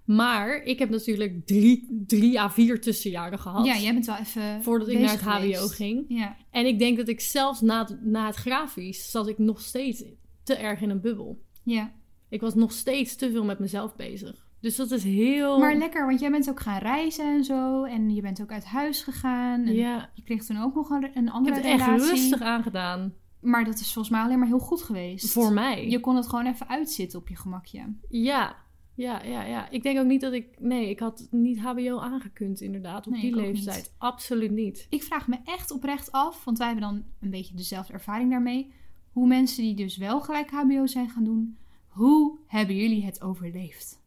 Maar ik heb natuurlijk drie, drie à vier tussenjaren gehad. Ja, jij bent wel even. Voordat ik naar het HBO ging. Ja, En ik denk dat ik zelfs na het, na het grafisch zat ik nog steeds te erg in een bubbel. ja, Ik was nog steeds te veel met mezelf bezig. Dus dat is heel... Maar lekker, want jij bent ook gaan reizen en zo. En je bent ook uit huis gegaan. En ja, Je kreeg toen ook nog een, een ik andere heb het echt rustig aangedaan. Maar dat is volgens mij alleen maar heel goed geweest. Voor mij. Je kon het gewoon even uitzitten op je gemakje. Ja, ja, ja, ja. Ik denk ook niet dat ik... Nee, ik had niet hbo aangekund inderdaad op Nee, die leeftijd. niet. Absoluut niet. Ik vraag me echt oprecht af, want wij hebben dan een beetje dezelfde ervaring daarmee. Hoe mensen die dus wel gelijk HBO zijn gaan doen, hoe hebben jullie het overleefd?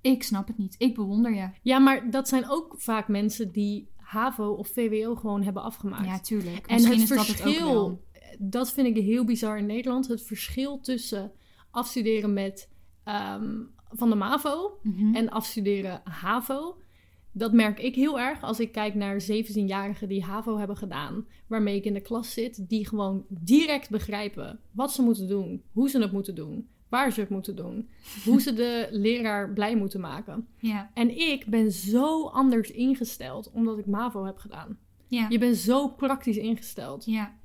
Ik snap het niet. Ik bewonder je. Ja, maar dat zijn ook vaak mensen die HAVO of VWO gewoon hebben afgemaakt. Ja, tuurlijk. En Misschien het is dat het ook wel. verschil, dat vind ik heel bizar in Nederland. Het verschil tussen afstuderen met ehm, van de MAVO Mhm. en afstuderen HAVO. Dat merk ik heel erg als ik kijk naar 17-jarigen die HAVO hebben gedaan, waarmee ik in de klas zit, die gewoon direct begrijpen wat ze moeten doen, hoe ze het moeten doen, waar ze het moeten doen, hoe ze de leraar blij moeten maken. Ja, En ik ben zo anders ingesteld omdat ik MAVO heb gedaan. ja, Je bent zo praktisch ingesteld. ja.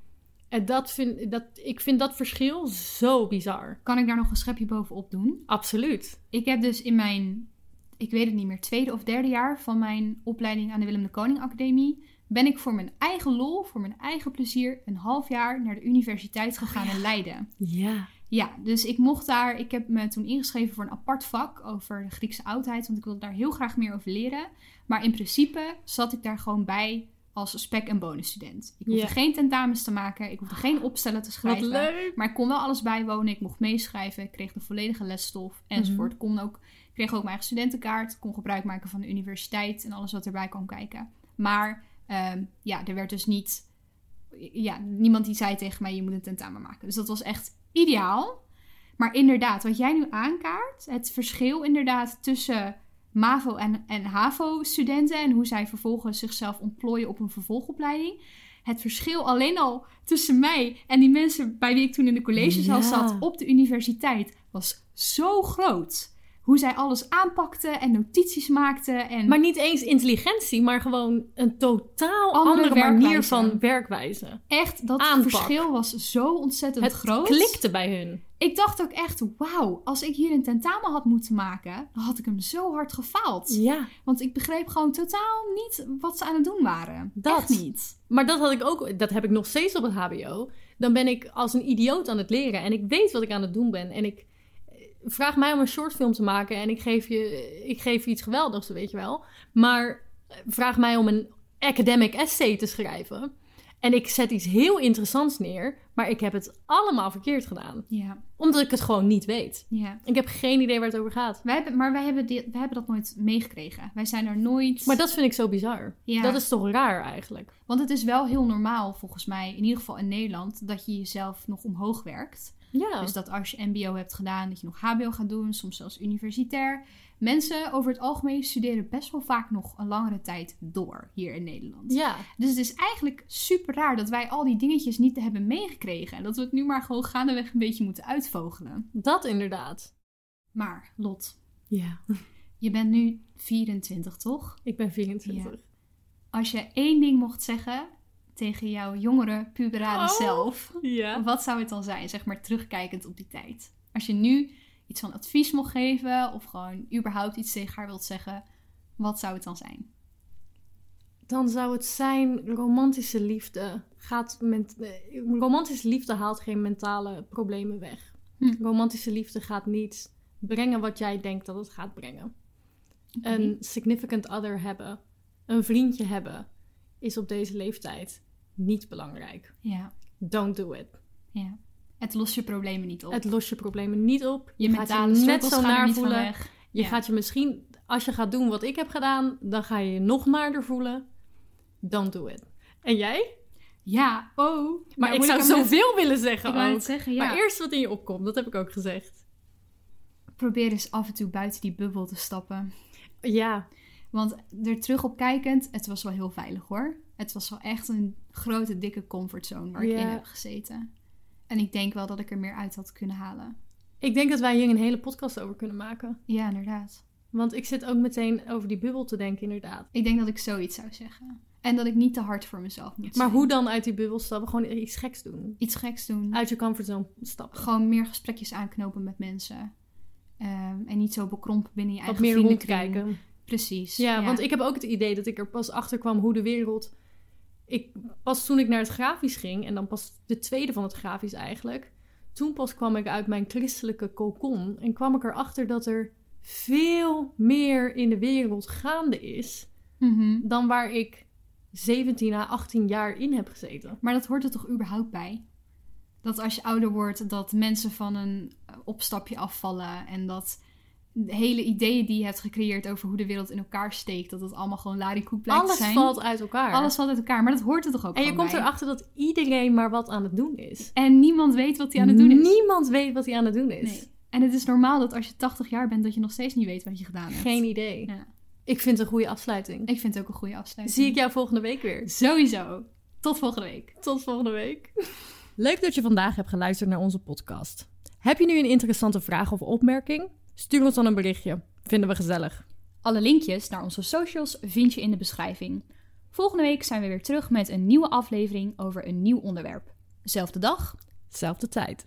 En dat vind, dat, ik vind dat verschil zo bizar. Kan ik daar nog een schepje bovenop doen? Absoluut. Ik heb dus in mijn, ik weet het niet meer, tweede of derde jaar van mijn opleiding aan de Willem de Koning Academie, ben ik voor mijn eigen lol, voor mijn eigen plezier, een half jaar naar de universiteit gegaan in Leiden. Ja. Ja, dus ik mocht daar, ik heb me toen ingeschreven voor een apart vak over de Griekse oudheid, want ik wilde daar heel graag meer over leren. Maar in principe zat ik daar gewoon bij als spek- en bonusstudent. Ik hoefde Ja. geen tentamens te maken, ik hoefde geen opstellen te Wat schrijven. leuk. Maar ik kon wel alles bijwonen. Ik mocht meeschrijven. Ik kreeg de volledige lesstof enzovoort. Ik kon ook, kreeg ook mijn eigen studentenkaart. kon gebruik maken van de universiteit en alles wat erbij kwam kijken. Maar ehm, ja, er werd dus niet... Ja, niemand die zei tegen mij, je moet een tentamen maken. Dus dat was echt ideaal. Maar inderdaad, wat jij nu aankaart, het verschil inderdaad tussen MAVO en, en HAVO-studenten en hoe zij vervolgens zichzelf ontplooien op een vervolgopleiding. Het verschil alleen al tussen mij en die mensen bij wie ik toen in de collegezaal Ja. zat op de universiteit was zo groot. Hoe zij alles aanpakten en notities maakten. En Maar niet eens intelligentie, maar gewoon een totaal Andere andere, manier van werkwijze. echt, dat aanpak. verschil was zo ontzettend Het groot. klikte bij hun. Ik dacht ook echt, wauw, als ik hier een tentamen had moeten maken, dan had ik hem zo hard gefaald. Ja. Want ik begreep gewoon totaal niet wat ze aan het doen waren. Dat. Echt niet. Maar dat had ik ook, dat heb ik nog steeds op het HBO. Dan ben ik als een idioot aan het leren en ik weet wat ik aan het doen ben. En ik vraag mij om een shortfilm te maken en ik geef je, ik geef je iets geweldigs, weet je wel. Maar eh, vraag mij om een academic essay te schrijven. En ik zet iets heel interessants neer, maar ik heb het allemaal verkeerd gedaan. Ja, Omdat ik het gewoon niet weet. ja. Ik heb geen idee waar het over gaat. Wij hebben, maar wij hebben, wij hebben dat nooit meegekregen. Wij zijn er nooit... Maar dat vind ik zo bizar. Ja. Dat is toch raar eigenlijk? Want het is wel heel normaal, volgens mij, in ieder geval in Nederland, dat je jezelf nog omhoog werkt. Ja. Dus dat als je MBO hebt gedaan, dat je nog HBO gaat doen, soms zelfs universitair. Mensen over het algemeen studeren best wel vaak nog een langere tijd door hier in Nederland. ja. Dus het is eigenlijk super raar dat wij al die dingetjes niet hebben meegekregen. En dat we het nu maar gewoon gaandeweg een beetje moeten uitvogelen. Dat inderdaad. Maar, Lot, Ja. je bent nu 24, toch? Ik ben 24. Als je één ding mocht zeggen tegen jouw jongere, puberale Oh. zelf, wat zou het dan zijn? Zeg maar terugkijkend op die tijd. Als je nu iets van advies mocht geven of gewoon überhaupt iets tegen haar wilt zeggen, wat zou het dan zijn? Dan zou het zijn romantische liefde. Gaat met, eh, romantische liefde haalt geen mentale problemen weg. Hm. Romantische liefde gaat niet brengen wat jij denkt dat het gaat brengen. Een significant other hebben, een vriendje hebben, is op deze leeftijd niet belangrijk. Ja, Don't do it. ja. Het lost je problemen niet op. Het lost je problemen niet op. je gaat mentale je net zo naar voelen. Je gaat je misschien, als je gaat doen wat ik heb gedaan, dan ga je je nog naarder voelen. Don't do it. En jij? Ja, oh. Maar Nou ik zou zoveel willen zeggen Ik wou het zeggen, ja. Maar eerst wat in je opkomt, dat heb ik ook gezegd. Probeer eens af en toe buiten die bubbel te stappen. Ja, Want er terug op kijkend, het was wel heel veilig hoor. Het was wel echt een grote, dikke comfortzone waar ik in heb gezeten. En ik denk wel dat ik er meer uit had kunnen halen. ik denk dat wij hier een hele podcast over kunnen maken. Ja, inderdaad. Want ik zit ook meteen over die bubbel te denken, inderdaad. Ik denk dat ik zoiets zou zeggen. En dat ik niet te hard voor mezelf moet Maar zijn. hoe dan uit die bubbel stappen? Gewoon iets geks doen. Iets geks doen. Uit je comfortzone stappen. Gewoon meer gesprekjes aanknopen met mensen. Ehm, en niet zo bekrompen binnen je Wat eigen meer rondkijken. Precies. Ja, want ik heb ook het idee dat ik er pas achter kwam hoe de wereld. Ik, pas toen ik naar het grafisch ging, en dan pas de tweede van het grafisch eigenlijk. Toen pas kwam ik uit mijn christelijke kokon en kwam ik erachter dat er veel meer in de wereld gaande is Mhm. dan waar ik 17 à 18 jaar in heb gezeten. Maar dat hoort er toch überhaupt bij? Dat als je ouder wordt, dat mensen van een opstapje afvallen. En dat de hele ideeën die je hebt gecreëerd over hoe de wereld in elkaar steekt, dat het allemaal gewoon larikoek blijkt Alles te zijn. valt uit elkaar. Alles valt uit elkaar, maar dat hoort er toch ook en je komt bij? erachter dat iedereen maar wat aan het doen is. En niemand weet wat hij aan het doen is. Niemand weet wat hij aan het doen is. Nee. En het is normaal dat als je 80 jaar bent, dat je nog steeds niet weet wat je gedaan hebt. Geen idee. Ja. Ik vind het een goede afsluiting. Ik vind het ook een goede afsluiting. Zie ik jou volgende week weer. Sowieso. Tot volgende week. Tot volgende week. Leuk dat je vandaag hebt geluisterd naar onze podcast. Heb je nu een interessante vraag of opmerking? Stuur ons dan een berichtje. Vinden we gezellig. Alle linkjes naar onze socials vind je in de beschrijving. Volgende week zijn we weer terug met een nieuwe aflevering over een nieuw onderwerp. Zelfde dag, Zelfde tijd.